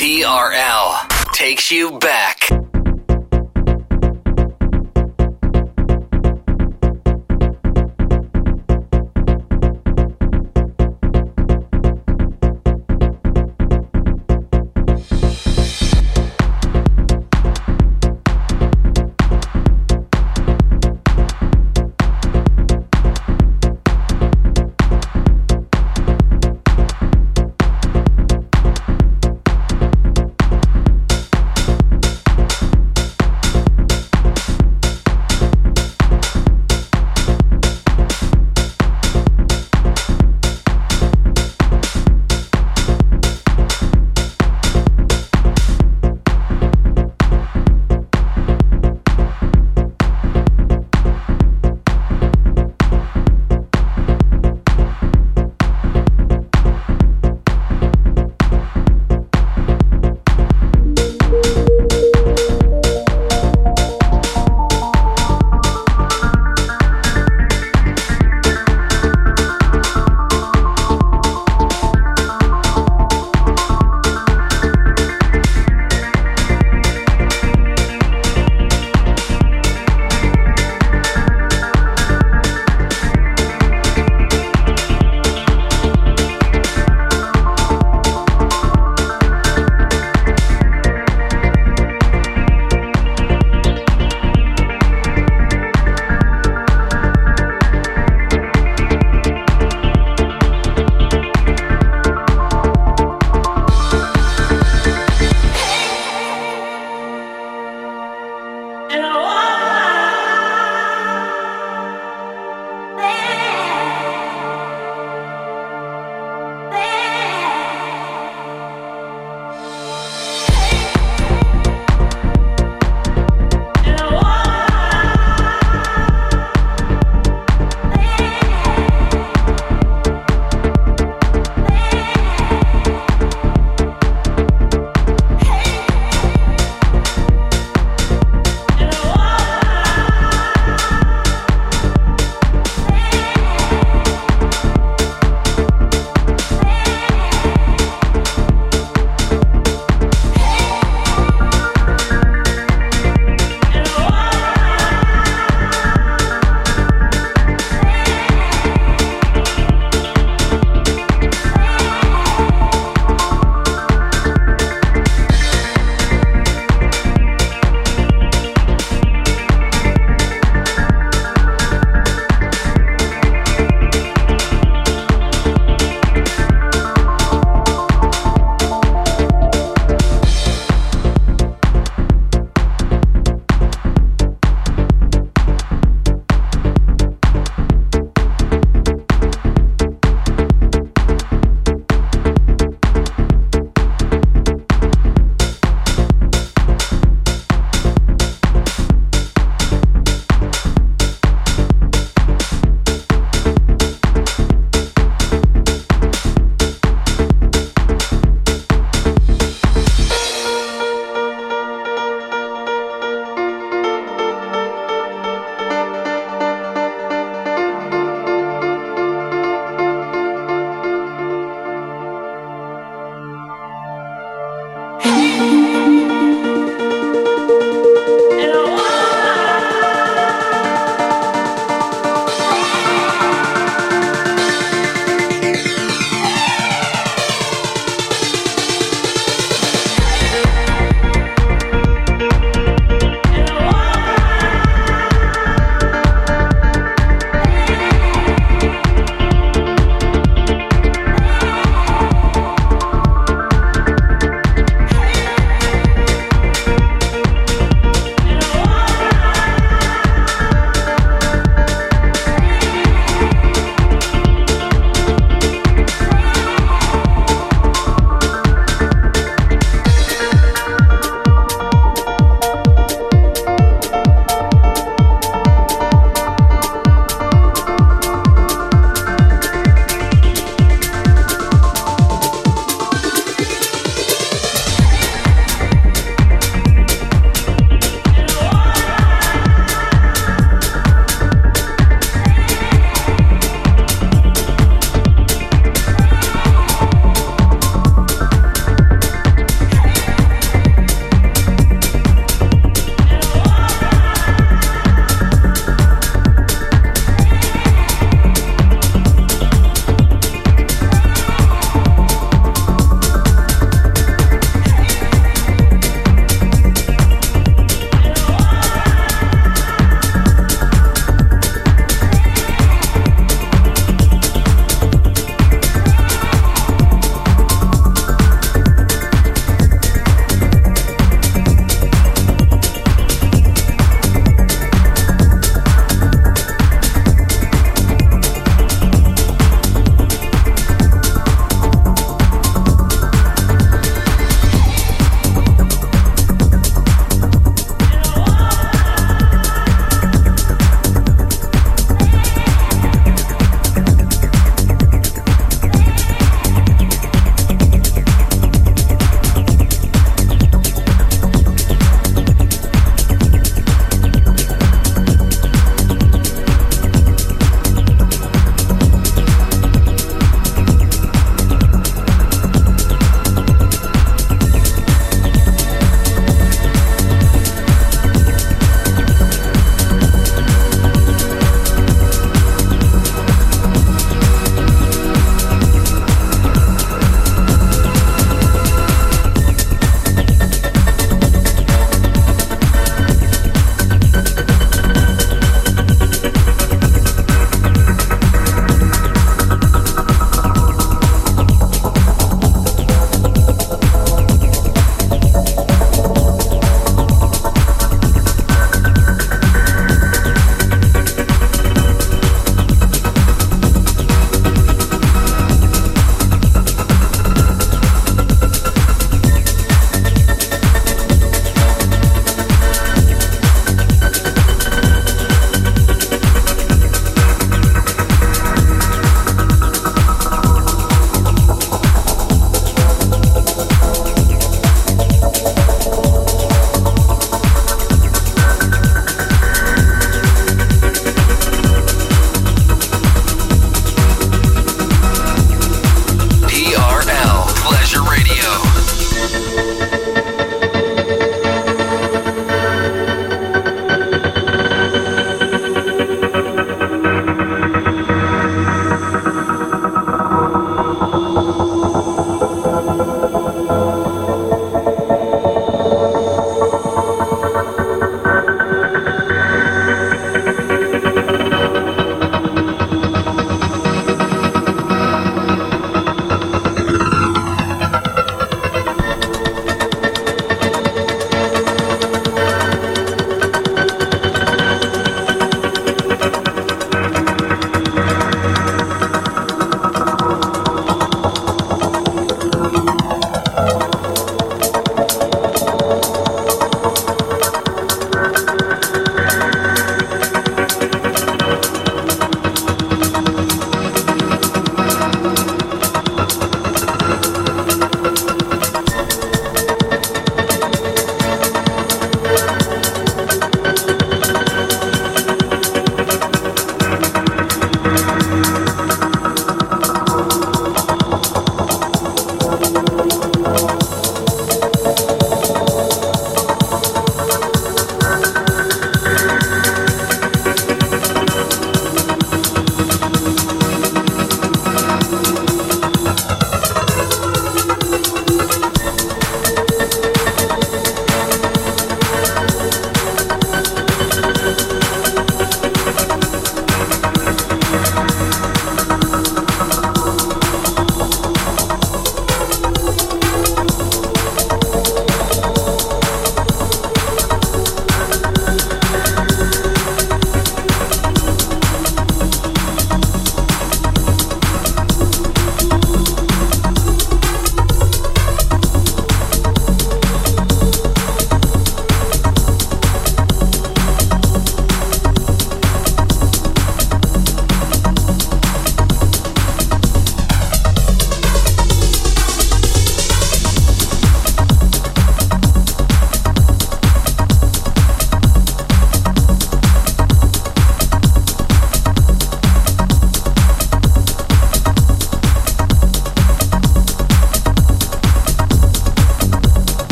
TRL takes you back.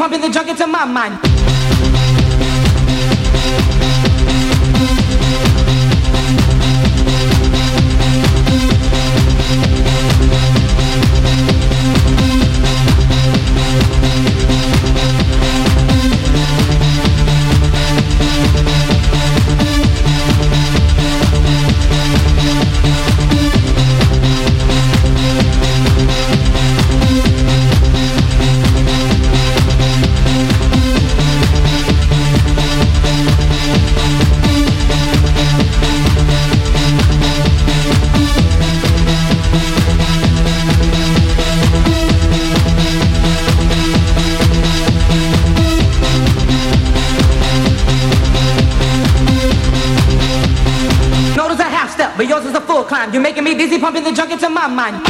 Pumping the junk into my mind. Pumping the junk into my mind.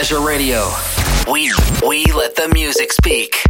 Pleasure Radio. We we let the music speak.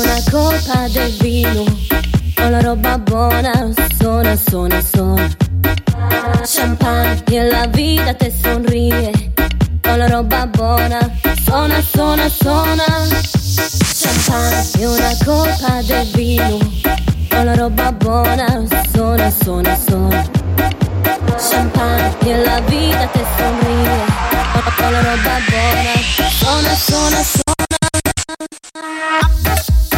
una coppa del vino. Ho la roba buona, suona, suona, suona Champagne e la vita te sorride Ho la roba buona, suona, suona, suona Champagne e una colpa del vino. Ho la roba buona, suona, suona, suona Champagne e la vita te sorride Ho la roba buona, suona, suona, suona I'm